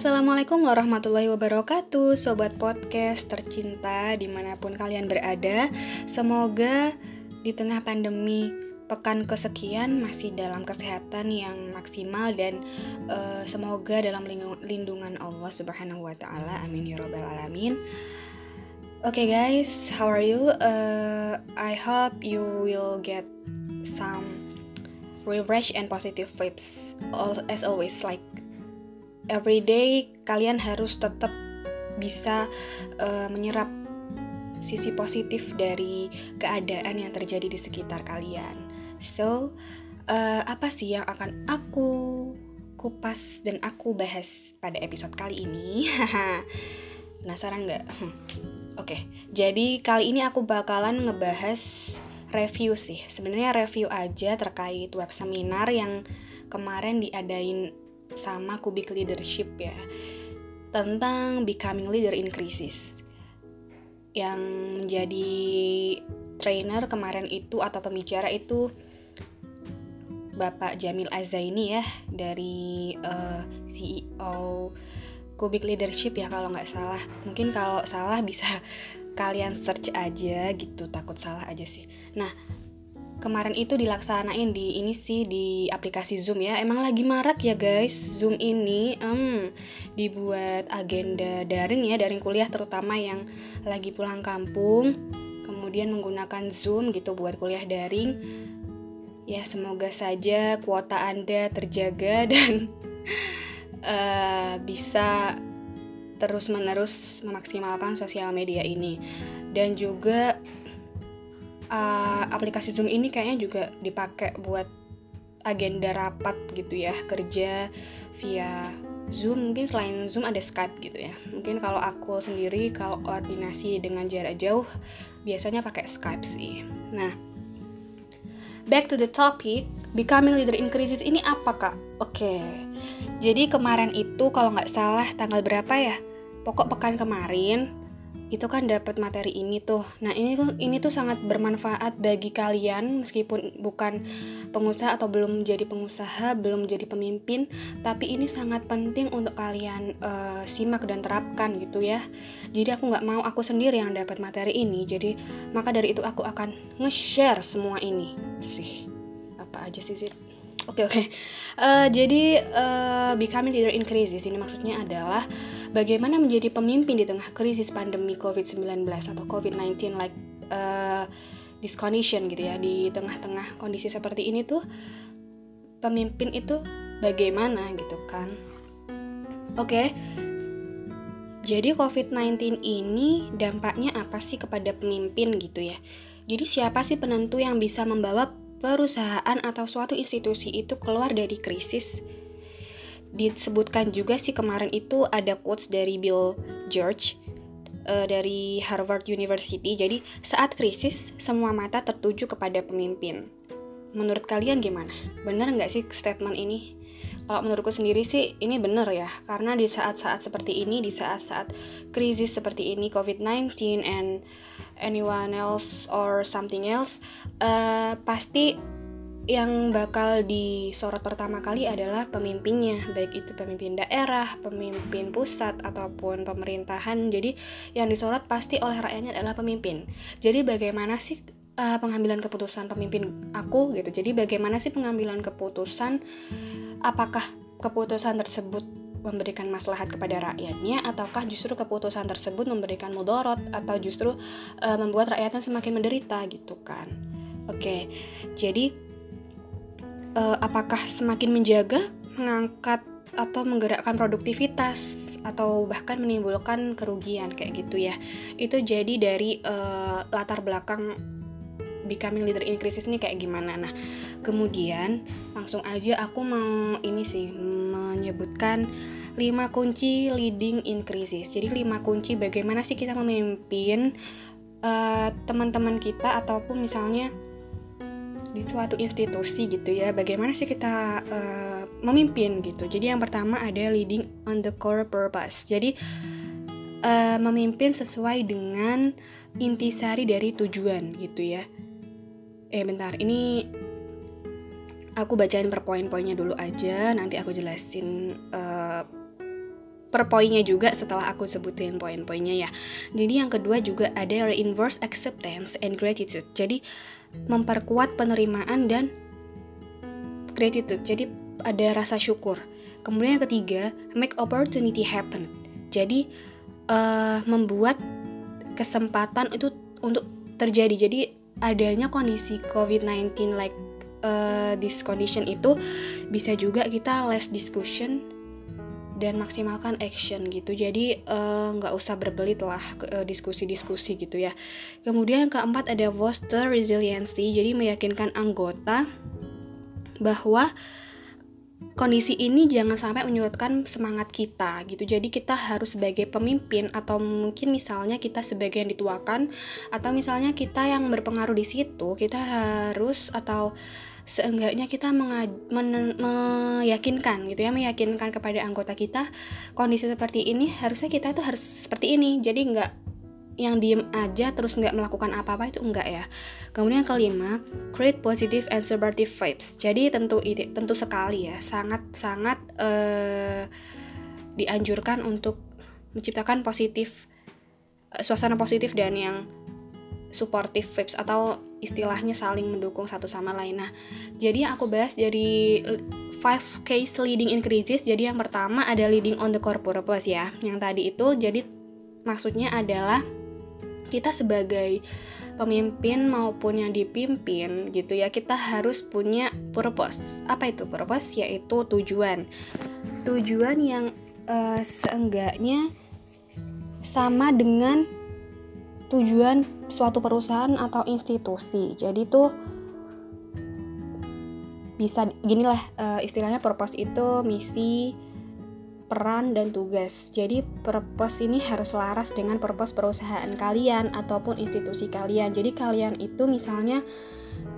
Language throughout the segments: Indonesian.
Assalamualaikum warahmatullahi wabarakatuh Sobat podcast tercinta di mana pun kalian berada Semoga di tengah pandemi pekan kesekian masih dalam kesehatan yang maksimal dan uh, semoga dalam lindungan Allah Subhanahu wa taala. Amin ya rabbal alamin. Oke okay guys, how are you? Uh, I hope you will get some refresh and positive vibes as always like every day kalian harus tetap bisa uh, menyerap sisi positif dari keadaan yang terjadi di sekitar kalian. So, uh, apa sih yang akan aku kupas dan aku bahas pada episode kali ini? Penasaran nggak? Hmm. Oke, okay, jadi kali ini aku bakalan ngebahas review sih. Sebenarnya review aja terkait web seminar yang kemarin diadain sama Kubik Leadership ya tentang becoming leader in crisis. Yang menjadi trainer kemarin itu atau pembicara itu Bapak Jamil Azaini ya dari uh, eh, CEO Kubik Leadership ya kalau nggak salah. Mungkin kalau salah bisa kalian search aja gitu, takut salah aja sih. Nah, kemarin itu dilaksanain di ini sih di aplikasi Zoom ya. Emang lagi marak ya guys Zoom ini um, dibuat agenda daring ya, daring kuliah terutama yang lagi pulang kampung, kemudian menggunakan Zoom gitu buat kuliah daring. Ya semoga saja kuota Anda terjaga dan uh, bisa terus-menerus memaksimalkan sosial media ini dan juga uh, aplikasi Zoom ini kayaknya juga dipakai buat agenda rapat gitu ya kerja via Zoom. Mungkin selain Zoom ada Skype gitu ya. Mungkin kalau aku sendiri kalau koordinasi dengan jarak jauh biasanya pakai Skype sih. Nah back to the topic becoming leader in crisis ini apa kak? Oke jadi kemarin itu kalau nggak salah tanggal berapa ya? Pokok pekan kemarin itu kan dapat materi ini tuh. Nah, ini tuh ini tuh sangat bermanfaat bagi kalian meskipun bukan pengusaha atau belum jadi pengusaha, belum jadi pemimpin, tapi ini sangat penting untuk kalian uh, simak dan terapkan gitu ya. Jadi aku nggak mau aku sendiri yang dapat materi ini. Jadi maka dari itu aku akan nge-share semua ini. Sih. Apa aja sih sih? Oke okay, oke. Okay. Uh, eh, jadi uh, becoming leader in crisis ini maksudnya adalah bagaimana menjadi pemimpin di tengah krisis pandemi COVID-19 atau COVID-19 like uh, this condition gitu ya di tengah-tengah kondisi seperti ini tuh pemimpin itu bagaimana gitu kan? Oke. Okay. jadi COVID-19 ini dampaknya apa sih kepada pemimpin gitu ya? Jadi siapa sih penentu yang bisa membawa perusahaan atau suatu institusi itu keluar dari krisis disebutkan juga sih kemarin itu ada quotes dari Bill George uh, dari Harvard University. Jadi saat krisis semua mata tertuju kepada pemimpin. Menurut kalian gimana? Benar nggak sih statement ini? Kalau menurutku sendiri sih ini benar ya, karena di saat-saat seperti ini, di saat-saat krisis seperti ini, COVID-19 and anyone else or something else, uh, pasti yang bakal disorot pertama kali adalah pemimpinnya, baik itu pemimpin daerah, pemimpin pusat ataupun pemerintahan. Jadi yang disorot pasti oleh rakyatnya adalah pemimpin. Jadi bagaimana sih uh, pengambilan keputusan pemimpin aku gitu. Jadi bagaimana sih pengambilan keputusan apakah keputusan tersebut memberikan maslahat kepada rakyatnya ataukah justru keputusan tersebut memberikan mudorot atau justru uh, membuat rakyatnya semakin menderita gitu kan. Oke. Jadi uh, apakah semakin menjaga, mengangkat atau menggerakkan produktivitas atau bahkan menimbulkan kerugian kayak gitu ya. Itu jadi dari uh, latar belakang becoming leader in crisis ini kayak gimana. Nah, kemudian langsung aja aku mau ini sih menyebutkan 5 kunci leading in crisis. Jadi 5 kunci bagaimana sih kita memimpin uh, teman-teman kita ataupun misalnya di suatu institusi gitu ya bagaimana sih kita uh, memimpin gitu. Jadi yang pertama ada leading on the core purpose. Jadi uh, memimpin sesuai dengan intisari dari tujuan gitu ya. Eh bentar ini aku bacain per poin-poinnya dulu aja nanti aku jelasin uh, per poinnya juga setelah aku sebutin poin-poinnya ya. Jadi yang kedua juga ada reinforce acceptance and gratitude. Jadi memperkuat penerimaan dan gratitude. Jadi ada rasa syukur. Kemudian yang ketiga, make opportunity happen. Jadi uh, membuat kesempatan itu untuk terjadi. Jadi adanya kondisi COVID-19 like uh, this condition itu bisa juga kita less discussion dan maksimalkan action gitu. Jadi eh, nggak uh, usah berbelit lah uh, diskusi-diskusi gitu ya. Kemudian yang keempat ada foster resiliency. Jadi meyakinkan anggota bahwa kondisi ini jangan sampai menyurutkan semangat kita gitu. Jadi kita harus sebagai pemimpin atau mungkin misalnya kita sebagai yang dituakan atau misalnya kita yang berpengaruh di situ, kita harus atau seenggaknya kita meyakinkan gitu ya meyakinkan kepada anggota kita kondisi seperti ini harusnya kita itu harus seperti ini jadi nggak yang diem aja terus nggak melakukan apa-apa itu enggak ya. Kemudian yang kelima, create positive and supportive vibes. Jadi tentu ide tentu sekali ya, sangat sangat uh, dianjurkan untuk menciptakan positif uh, suasana positif dan yang supportive vibes atau istilahnya saling mendukung satu sama lain. Nah, jadi yang aku bahas dari five case leading in crisis. Jadi yang pertama ada leading on the core purpose ya. Yang tadi itu jadi maksudnya adalah kita sebagai pemimpin maupun yang dipimpin gitu ya, kita harus punya purpose. Apa itu purpose? Yaitu tujuan. Tujuan yang uh, seenggaknya sama dengan tujuan suatu perusahaan atau institusi. Jadi tuh bisa gini lah uh, istilahnya purpose itu misi, peran dan tugas. Jadi purpose ini harus selaras dengan purpose perusahaan kalian ataupun institusi kalian. Jadi kalian itu misalnya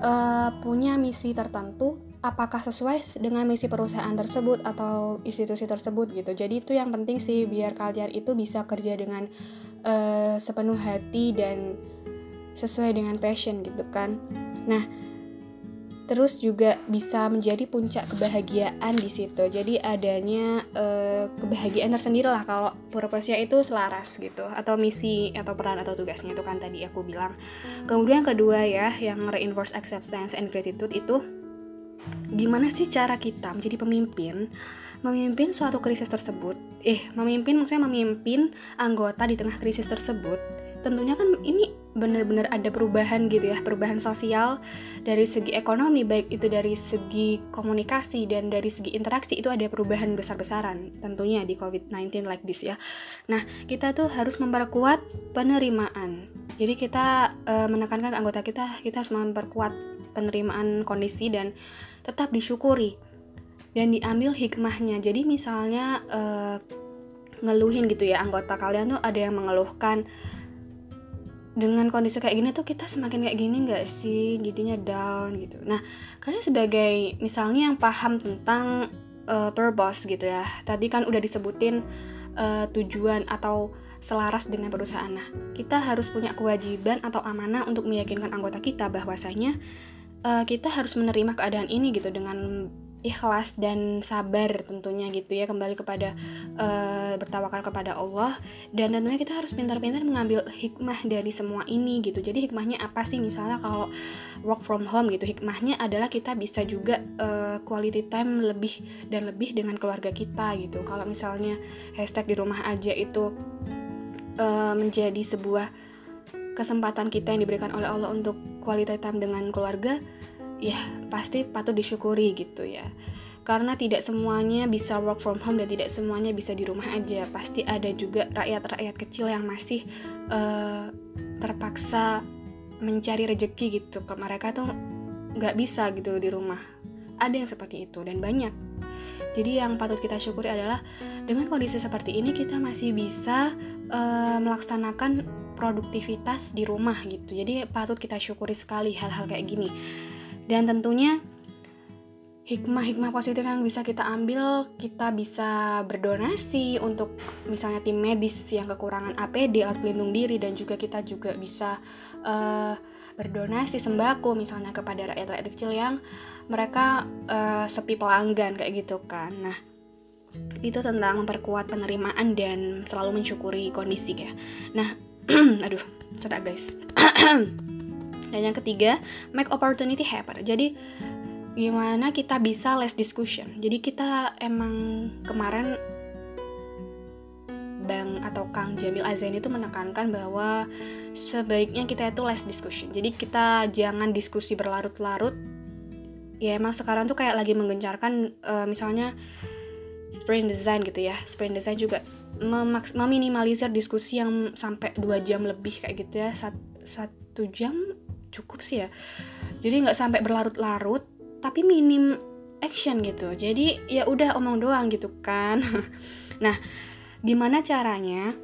uh, punya misi tertentu apakah sesuai dengan misi perusahaan tersebut atau institusi tersebut gitu. Jadi itu yang penting sih biar kalian itu bisa kerja dengan uh, sepenuh hati dan sesuai dengan passion gitu kan. Nah, terus juga bisa menjadi puncak kebahagiaan di situ. Jadi adanya uh, kebahagiaan tersendiri lah kalau purpose-nya itu selaras gitu atau misi atau peran atau tugasnya itu kan tadi aku bilang. Kemudian kedua ya yang reinforce acceptance and gratitude itu gimana sih cara kita menjadi pemimpin memimpin suatu krisis tersebut, eh memimpin maksudnya memimpin anggota di tengah krisis tersebut, tentunya kan ini benar-benar ada perubahan gitu ya, perubahan sosial dari segi ekonomi baik itu dari segi komunikasi dan dari segi interaksi itu ada perubahan besar-besaran tentunya di COVID-19 like this ya. Nah, kita tuh harus memperkuat penerimaan. Jadi kita e, menekankan anggota kita kita harus memperkuat penerimaan kondisi dan tetap disyukuri dan diambil hikmahnya. Jadi misalnya uh, ngeluhin gitu ya anggota kalian tuh ada yang mengeluhkan dengan kondisi kayak gini tuh kita semakin kayak gini nggak sih? Jadinya down gitu. Nah kalian sebagai misalnya yang paham tentang uh, purpose gitu ya tadi kan udah disebutin uh, tujuan atau selaras dengan perusahaan. Nah kita harus punya kewajiban atau amanah untuk meyakinkan anggota kita bahwasanya uh, kita harus menerima keadaan ini gitu dengan ikhlas dan sabar tentunya gitu ya kembali kepada uh, bertawakal kepada Allah. Dan tentunya kita harus pintar-pintar mengambil hikmah dari semua ini gitu. Jadi hikmahnya apa sih? Misalnya kalau work from home gitu hikmahnya adalah kita bisa juga uh, quality time lebih dan lebih dengan keluarga kita gitu. Kalau misalnya hashtag di rumah aja itu uh, menjadi sebuah kesempatan kita yang diberikan oleh Allah untuk quality time dengan keluarga ya pasti patut disyukuri gitu ya. Karena tidak semuanya bisa work from home dan tidak semuanya bisa di rumah aja. Pasti ada juga rakyat-rakyat kecil yang masih uh, terpaksa mencari rejeki gitu. Ke mereka tuh nggak bisa gitu di rumah. Ada yang seperti itu dan banyak. Jadi yang patut kita syukuri adalah dengan kondisi seperti ini kita masih bisa uh, melaksanakan produktivitas di rumah gitu. Jadi patut kita syukuri sekali hal-hal kayak gini dan tentunya hikmah-hikmah positif yang bisa kita ambil, kita bisa berdonasi untuk misalnya tim medis yang kekurangan APD alat pelindung diri dan juga kita juga bisa uh, berdonasi sembako misalnya kepada rakyat-rakyat kecil yang mereka uh, sepi pelanggan kayak gitu kan. Nah, itu tentang memperkuat penerimaan dan selalu mensyukuri kondisi ya. Nah, aduh, sedak guys. dan yang ketiga, make opportunity happen. Jadi gimana kita bisa less discussion. Jadi kita emang kemarin Bang atau Kang Jamil Azain itu menekankan bahwa sebaiknya kita itu less discussion. Jadi kita jangan diskusi berlarut-larut. Ya emang sekarang tuh kayak lagi menggencarkan uh, misalnya sprint design gitu ya. Sprint design juga meminimalisir diskusi yang sampai dua jam lebih kayak gitu ya. Sat satu jam cukup sih ya. Jadi nggak sampai berlarut-larut, tapi minim action gitu. Jadi ya udah omong doang gitu kan. nah, gimana caranya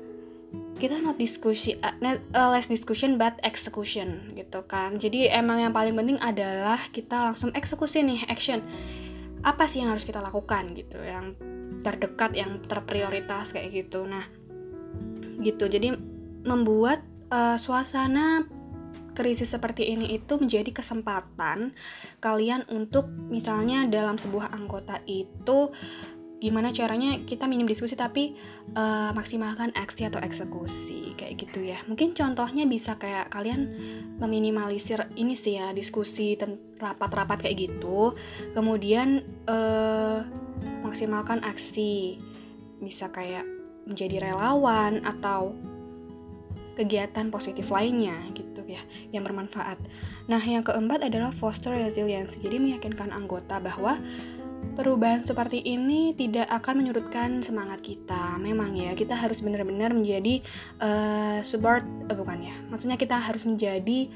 kita not diskusi uh, uh, less discussion but execution gitu kan jadi emang yang paling penting adalah kita langsung eksekusi nih action apa sih yang harus kita lakukan gitu yang terdekat yang terprioritas kayak gitu nah gitu jadi membuat uh, suasana krisis seperti ini itu menjadi kesempatan kalian untuk misalnya dalam sebuah anggota itu gimana caranya kita minim diskusi tapi uh, maksimalkan aksi atau eksekusi kayak gitu ya. Mungkin contohnya bisa kayak kalian meminimalisir ini sih ya diskusi rapat-rapat kayak gitu. Kemudian uh, maksimalkan aksi bisa kayak menjadi relawan atau kegiatan positif lainnya gitu ya yang bermanfaat. Nah, yang keempat adalah foster resilience. Jadi meyakinkan anggota bahwa perubahan seperti ini tidak akan menyurutkan semangat kita. Memang ya, kita harus benar-benar menjadi uh, support, uh, bukan ya. Maksudnya kita harus menjadi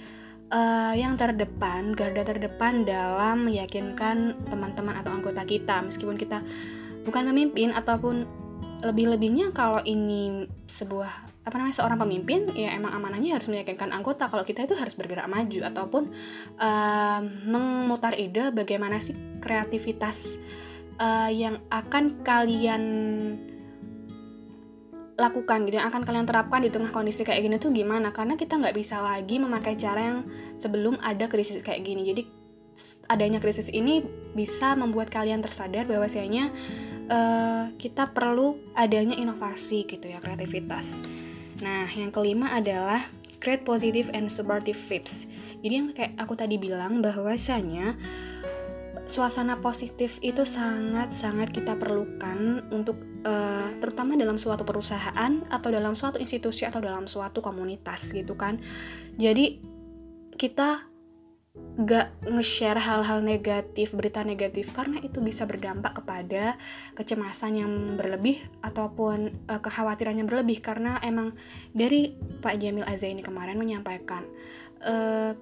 uh, yang terdepan, garda terdepan dalam meyakinkan teman-teman atau anggota kita, meskipun kita bukan memimpin ataupun lebih-lebihnya kalau ini sebuah apa namanya seorang pemimpin ya emang amanahnya harus meyakinkan anggota kalau kita itu harus bergerak maju ataupun uh, memutar ide bagaimana sih kreativitas uh, yang akan kalian lakukan gitu yang akan kalian terapkan di tengah kondisi kayak gini tuh gimana? Karena kita nggak bisa lagi memakai cara yang sebelum ada krisis kayak gini. Jadi adanya krisis ini bisa membuat kalian tersadar bahwasanya uh, kita perlu adanya inovasi gitu ya kreativitas Nah, yang kelima adalah create positive and supportive vibes. Jadi yang kayak aku tadi bilang bahwasanya suasana positif itu sangat-sangat kita perlukan untuk uh, terutama dalam suatu perusahaan atau dalam suatu institusi atau dalam suatu komunitas gitu kan. Jadi kita gak nge-share hal-hal negatif, berita negatif karena itu bisa berdampak kepada kecemasan yang berlebih ataupun uh, kekhawatiran yang berlebih karena emang dari Pak Jamil Azaini kemarin menyampaikan uh,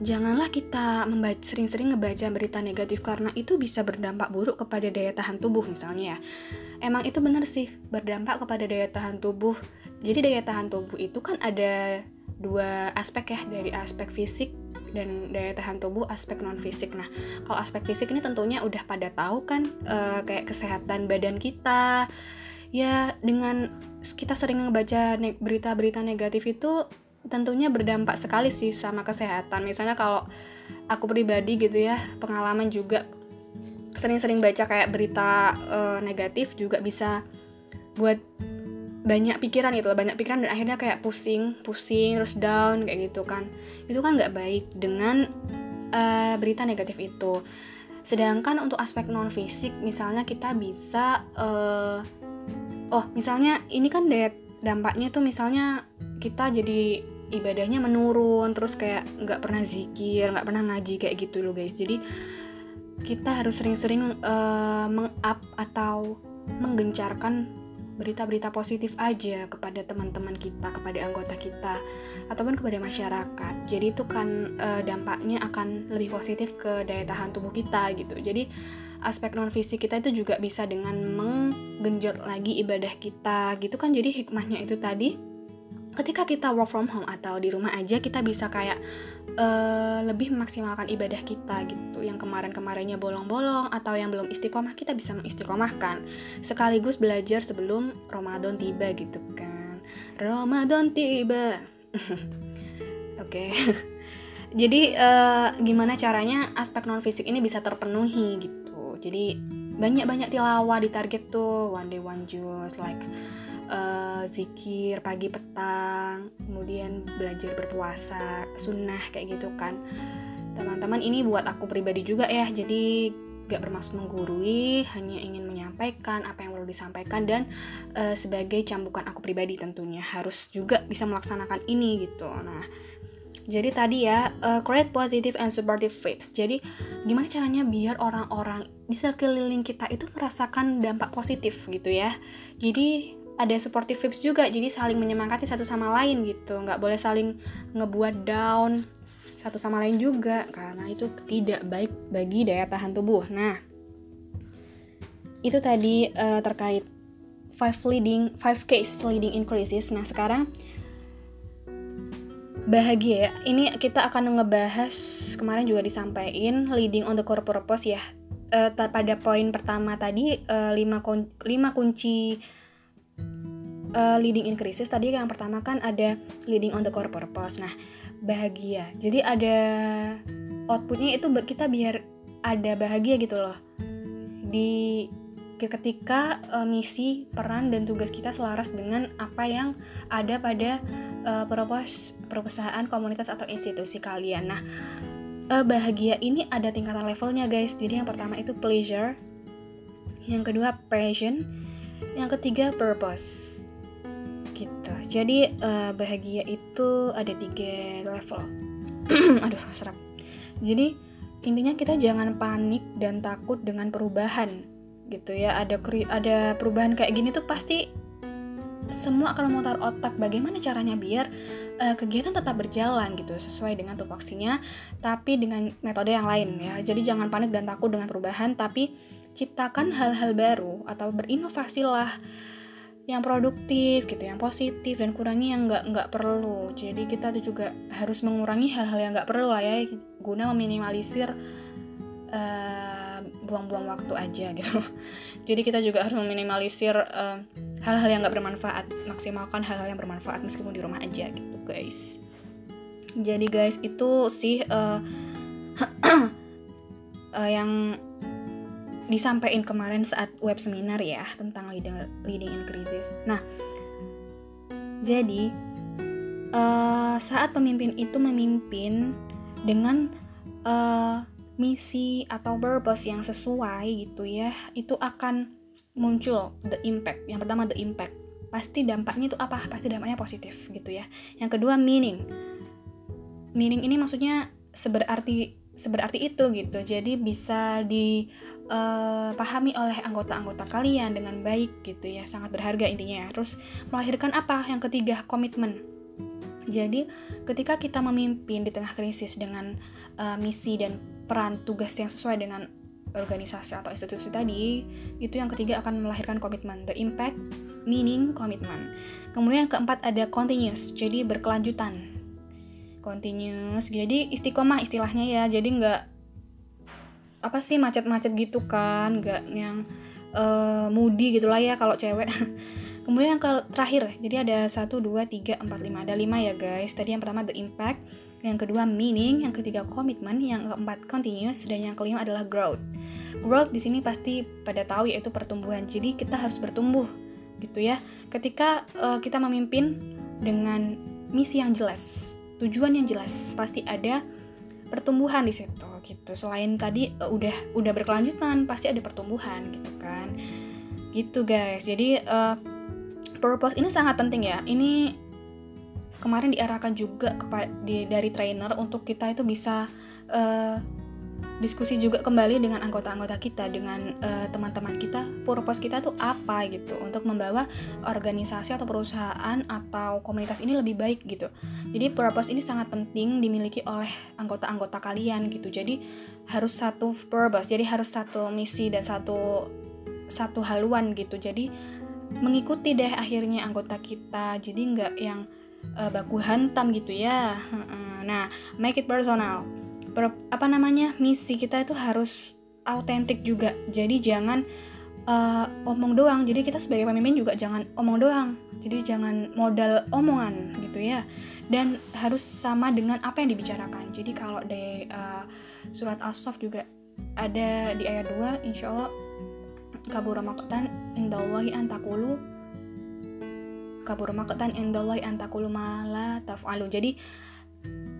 janganlah kita sering-sering ngebaca berita negatif karena itu bisa berdampak buruk kepada daya tahan tubuh misalnya ya. Emang itu benar sih berdampak kepada daya tahan tubuh. Jadi daya tahan tubuh itu kan ada dua aspek ya dari aspek fisik dan daya tahan tubuh aspek non fisik. Nah, kalau aspek fisik ini tentunya udah pada tahu kan uh, kayak kesehatan badan kita. Ya dengan kita sering membaca ne berita-berita negatif itu tentunya berdampak sekali sih sama kesehatan. Misalnya kalau aku pribadi gitu ya, pengalaman juga sering-sering baca kayak berita uh, negatif juga bisa buat banyak pikiran gitu banyak pikiran dan akhirnya kayak pusing pusing terus down kayak gitu kan. Itu kan nggak baik dengan uh, berita negatif itu. Sedangkan untuk aspek non fisik misalnya kita bisa uh, oh misalnya ini kan dampaknya tuh misalnya kita jadi ibadahnya menurun terus kayak nggak pernah zikir nggak pernah ngaji kayak gitu loh guys. Jadi kita harus sering-sering uh, meng-up atau menggencarkan berita-berita positif aja kepada teman-teman kita, kepada anggota kita, ataupun kepada masyarakat. Jadi itu kan e, dampaknya akan lebih positif ke daya tahan tubuh kita gitu. Jadi aspek non fisik kita itu juga bisa dengan menggenjot lagi ibadah kita gitu kan. Jadi hikmahnya itu tadi ketika kita work from home atau di rumah aja kita bisa kayak uh, lebih memaksimalkan ibadah kita gitu. Yang kemarin-kemarinnya bolong-bolong atau yang belum istiqomah kita bisa mengistiqomahkan. Sekaligus belajar sebelum Ramadan tiba gitu kan. Ramadan tiba. Oke. Jadi uh, gimana caranya aspek non fisik ini bisa terpenuhi gitu. Jadi banyak-banyak tilawah di target tuh. One day one juice like uh, zikir pagi petang kemudian belajar berpuasa sunnah kayak gitu kan. Teman-teman ini buat aku pribadi juga ya jadi gak bermaksud menggurui hanya ingin menyampaikan apa yang perlu disampaikan dan uh, sebagai cambukan aku pribadi tentunya harus juga bisa melaksanakan ini gitu. Nah jadi tadi ya uh, create positive and supportive vibes. Jadi gimana caranya biar orang-orang di sekeliling kita itu merasakan dampak positif gitu ya? Jadi ada supportive vibes juga jadi saling menyemangati satu sama lain gitu nggak boleh saling ngebuat down satu sama lain juga karena itu tidak baik bagi daya tahan tubuh. Nah, itu tadi uh, terkait five leading five case leading in crisis. Nah, sekarang bahagia. Ini kita akan ngebahas kemarin juga disampaikan leading on the core purpose ya. Uh, pada poin pertama tadi uh, lima, kun lima kunci uh, leading in crisis tadi yang pertama kan ada leading on the core purpose. Nah, bahagia. Jadi ada outputnya itu kita biar ada bahagia gitu loh. Di ketika uh, misi peran dan tugas kita selaras dengan apa yang ada pada uh, perusahaan komunitas atau institusi kalian. Nah uh, bahagia ini ada tingkatan levelnya guys. Jadi yang pertama itu pleasure. Yang kedua passion. Yang ketiga purpose jadi uh, bahagia itu ada tiga level. Aduh serap jadi intinya kita jangan panik dan takut dengan perubahan gitu ya. Ada ada perubahan kayak gini tuh pasti semua akan memutar otak bagaimana caranya biar uh, kegiatan tetap berjalan gitu sesuai dengan tupoksinya tapi dengan metode yang lain ya. Jadi jangan panik dan takut dengan perubahan tapi ciptakan hal-hal baru atau berinovasilah yang produktif gitu yang positif dan kurangi yang nggak nggak perlu. Jadi kita tuh juga harus mengurangi hal-hal yang nggak perlu lah ya guna meminimalisir eh, buang-buang waktu aja gitu. Jadi kita juga harus meminimalisir eh, hal-hal yang nggak bermanfaat. Maksimalkan hal-hal yang bermanfaat meskipun di rumah aja gitu guys. Jadi guys itu sih uh, uh, yang disampaikan kemarin saat web seminar ya tentang leading, leading in crisis. Nah, jadi uh, saat pemimpin itu memimpin dengan uh, misi atau purpose yang sesuai gitu ya, itu akan muncul the impact. Yang pertama the impact. Pasti dampaknya itu apa? Pasti dampaknya positif gitu ya. Yang kedua meaning. Meaning ini maksudnya seberarti seberarti itu gitu. Jadi bisa di uh, pahami oleh anggota-anggota kalian dengan baik gitu ya. Sangat berharga intinya ya. terus melahirkan apa? Yang ketiga komitmen. Jadi ketika kita memimpin di tengah krisis dengan uh, misi dan peran tugas yang sesuai dengan organisasi atau institusi tadi itu yang ketiga akan melahirkan komitmen. The impact meaning komitmen. Kemudian yang keempat ada continuous jadi berkelanjutan continuous. Jadi istiqomah istilahnya ya. Jadi nggak apa sih macet-macet gitu kan. Nggak yang uh, moody gitulah ya kalau cewek. Kemudian yang ke terakhir jadi ada satu dua tiga empat lima. Ada lima ya guys. Tadi yang pertama the impact. Yang kedua meaning. Yang ketiga komitmen yang keempat continuous. Dan yang kelima adalah growth. Growth di sini pasti pada tahu yaitu pertumbuhan. Jadi kita harus bertumbuh gitu ya. Ketika uh, kita memimpin dengan misi yang jelas tujuan yang jelas. Pasti ada pertumbuhan di situ gitu. Selain tadi uh, udah udah berkelanjutan pasti ada pertumbuhan gitu kan. Gitu guys. Jadi uh, purpose ini sangat penting ya. Ini kemarin diarahkan juga kepada dari trainer untuk kita itu bisa uh, diskusi juga kembali dengan anggota-anggota kita dengan uh, teman-teman kita purpose kita tuh apa gitu untuk membawa organisasi atau perusahaan atau komunitas ini lebih baik gitu. Jadi purpose ini sangat penting dimiliki oleh anggota-anggota kalian gitu. Jadi harus satu purpose jadi harus satu misi dan satu satu haluan gitu. Jadi mengikuti deh akhirnya anggota kita jadi nggak yang uh, baku hantam gitu ya. Nah make it personal apa namanya misi kita itu harus autentik juga. Jadi jangan uh, omong doang. Jadi kita sebagai pemimpin juga jangan omong doang. Jadi jangan modal omongan gitu ya. Dan harus sama dengan apa yang dibicarakan. Jadi kalau di uh, surat as juga ada di ayat 2 insya Allah kabur maqtan indallahi antakulu kabur maqtan indallahi antakulu mala taf'alu. Jadi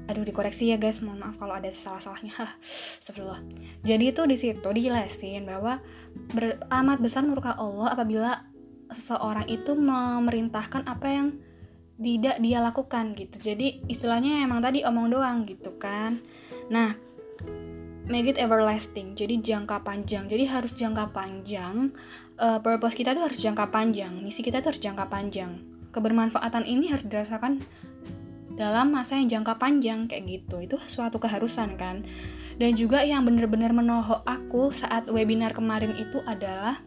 aduh dikoreksi ya guys. Mohon maaf kalau ada salah-salahnya. Astagfirullah. Jadi itu di situ dijelasin bahwa ber, amat besar murka Allah apabila seseorang itu memerintahkan apa yang tidak dia lakukan gitu. Jadi istilahnya emang tadi omong doang gitu kan. Nah make it everlasting. Jadi jangka panjang. Jadi harus jangka panjang. Uh, purpose kita tuh harus jangka panjang. Misi kita tuh harus jangka panjang. Kebermanfaatan ini harus dirasakan dalam masa yang jangka panjang kayak gitu. Itu suatu keharusan kan? Dan juga yang benar-benar menohok aku saat webinar kemarin itu adalah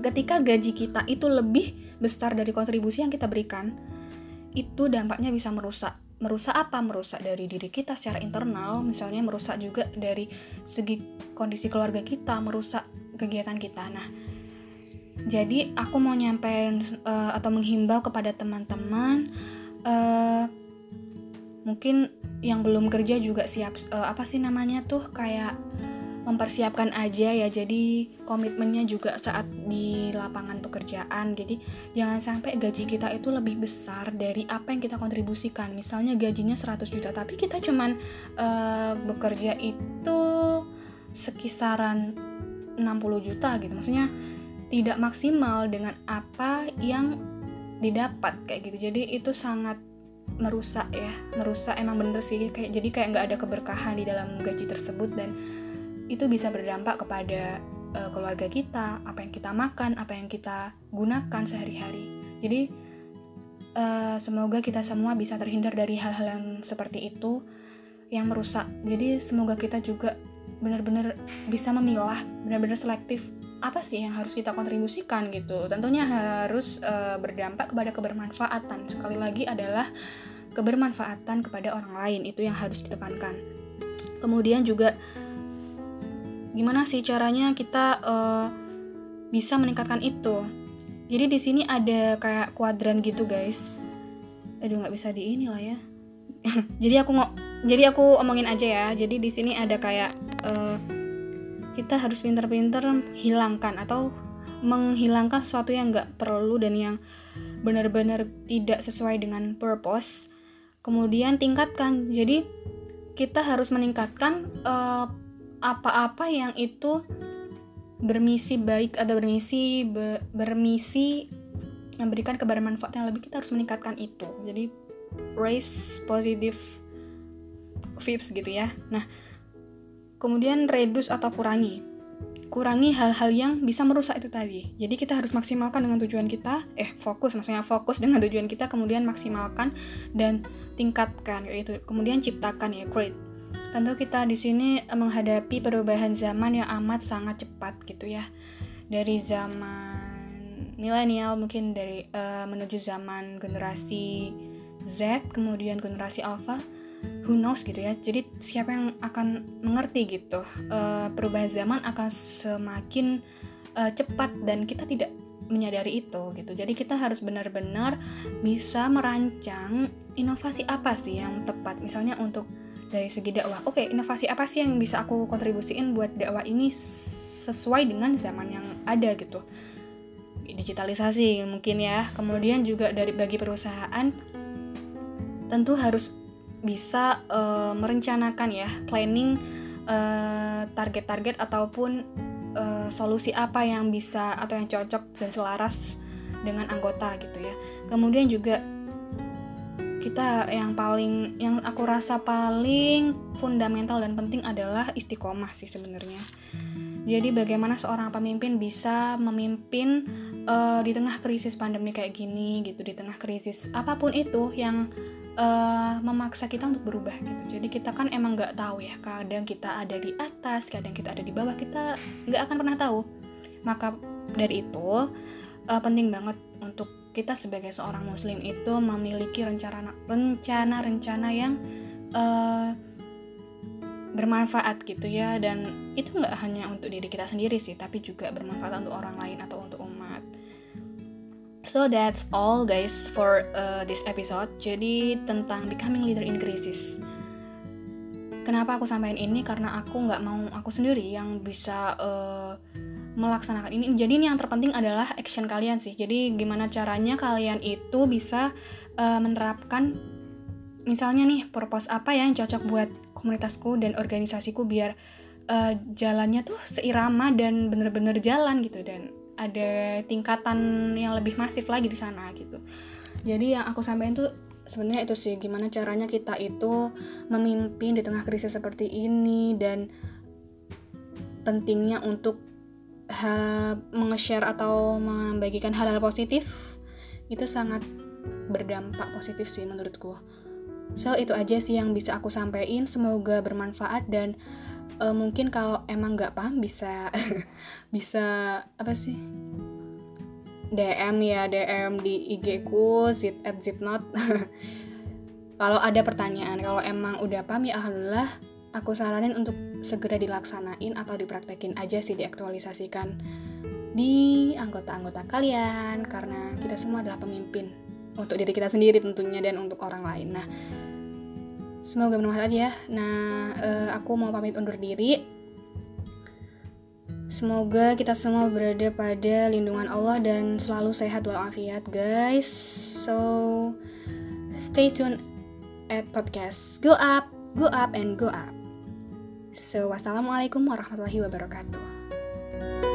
ketika gaji kita itu lebih besar dari kontribusi yang kita berikan itu dampaknya bisa merusak. Merusak apa? Merusak dari diri kita secara internal misalnya merusak juga dari segi kondisi keluarga kita merusak kegiatan kita. Nah jadi aku mau nyampein uh, atau menghimbau kepada teman-teman uh, mungkin yang belum kerja juga siap uh, apa sih namanya tuh kayak mempersiapkan aja ya. Jadi komitmennya juga saat di lapangan pekerjaan. Jadi jangan sampai gaji kita itu lebih besar dari apa yang kita kontribusikan. Misalnya gajinya 100 juta tapi kita cuman uh, bekerja itu sekisaran 60 juta gitu. Maksudnya tidak maksimal dengan apa yang didapat kayak gitu. Jadi itu sangat merusak ya merusak emang bener sih. Kayak jadi kayak nggak ada keberkahan di dalam gaji tersebut dan itu bisa berdampak kepada uh, keluarga kita apa yang kita makan apa yang kita gunakan sehari-hari. Jadi uh, semoga kita semua bisa terhindar dari hal-hal yang seperti itu yang merusak. Jadi semoga kita juga benar-benar bisa memilah benar-benar selektif apa sih yang harus kita kontribusikan gitu. Tentunya harus uh, berdampak kepada kebermanfaatan. Sekali lagi adalah kebermanfaatan kepada orang lain itu yang harus ditekankan. Kemudian juga gimana sih caranya kita uh, bisa meningkatkan itu? Jadi di sini ada kayak kuadran gitu guys. Aduh nggak bisa di ini lah ya. Jadi aku nggak jadi aku omongin aja ya. Jadi di sini ada kayak uh, kita harus pinter-pinter hilangkan atau menghilangkan sesuatu yang nggak perlu dan yang benar-benar tidak sesuai dengan purpose kemudian tingkatkan. Jadi kita harus meningkatkan eh, apa-apa yang itu bermisi baik atau bermisi be, bermisi memberikan kebermanfaatan yang lebih kita harus meningkatkan itu. Jadi raise positive vibes gitu ya. Nah Kemudian reduce atau kurangi. Kurangi hal-hal yang bisa merusak itu tadi. Jadi kita harus maksimalkan dengan tujuan kita, eh fokus maksudnya fokus dengan tujuan kita kemudian maksimalkan dan tingkatkan yaitu kemudian ciptakan ya create. Tentu kita di sini menghadapi perubahan zaman yang amat sangat cepat gitu ya. Dari zaman milenial mungkin dari uh, menuju zaman generasi Z kemudian generasi alpha who knows gitu ya. Jadi siapa yang akan mengerti gitu uh, perubahan zaman akan semakin uh, cepat dan kita tidak menyadari itu gitu. Jadi kita harus benar-benar bisa merancang inovasi apa sih yang tepat. Misalnya untuk dari segi dakwah. Oke okay, inovasi apa sih yang bisa aku kontribusiin buat dakwah ini sesuai dengan zaman yang ada gitu? Digitalisasi mungkin ya. Kemudian juga dari bagi perusahaan tentu harus bisa uh, merencanakan ya planning eh, target-target uh, ataupun uh, solusi apa yang bisa atau yang cocok dan selaras dengan anggota gitu ya. Kemudian juga kita yang paling yang aku rasa paling fundamental dan penting adalah istiqomah sih sebenarnya. Jadi bagaimana seorang pemimpin bisa memimpin uh, di tengah krisis pandemi kayak gini gitu, di tengah krisis apa pun itu yang uh, memaksa kita untuk berubah gitu. Jadi kita kan emang nggak tahu ya. Kadang kita ada di atas, kadang kita ada di bawah. Kita nggak akan pernah tahu. Maka dari itu uh, penting banget untuk kita sebagai seorang muslim itu memiliki rencana rencana-rencana yang uh, bermanfaat gitu ya dan itu nggak hanya untuk diri kita sendiri sih tapi juga bermanfaat untuk orang lain atau untuk So that's all guys for uh, this episode. Jadi tentang becoming leader in crisis. kenapa aku sampaikan ini karena aku nggak mau aku sendiri yang bisa uh, melaksanakan ini jadi ini yang terpenting adalah action kalian sih jadi gimana caranya kalian itu bisa uh, menerapkan misalnya nih purpose apa ya yang cocok buat komunitasku dan organisasiku biar uh, jalannya tuh seirama dan bener-bener jalan gitu dan ada tingkatan yang lebih masif lagi di sana gitu jadi yang aku sampaikan tuh sebenarnya itu sih gimana caranya kita itu memimpin di tengah krisis seperti ini dan pentingnya untuk menge-share atau membagikan hal-hal positif itu sangat berdampak positif sih menurutku. So itu aja sih yang bisa aku sampaikan. Semoga bermanfaat dan uh, mungkin kalau emang nggak paham bisa bisa apa sih? DM ya DM di IG ku zit at zitnot. Kalau ada pertanyaan kalau emang udah paham ya alhamdulillah aku saranin untuk segera dilaksanain atau dipraktekin aja sih diaktualisasikan di anggota-anggota kalian. Karena kita semua adalah pemimpin untuk diri kita sendiri tentunya dan untuk orang lain. Nah semoga bermanfaat ya nah uh, aku mau pamit undur diri Semoga kita semua berada pada lindungan Allah dan selalu sehat walafiat guys. So stay tuned at podcast Go Up, Go Up and Go Up. So wassalamualaikum warahmatullahi wabarakatuh.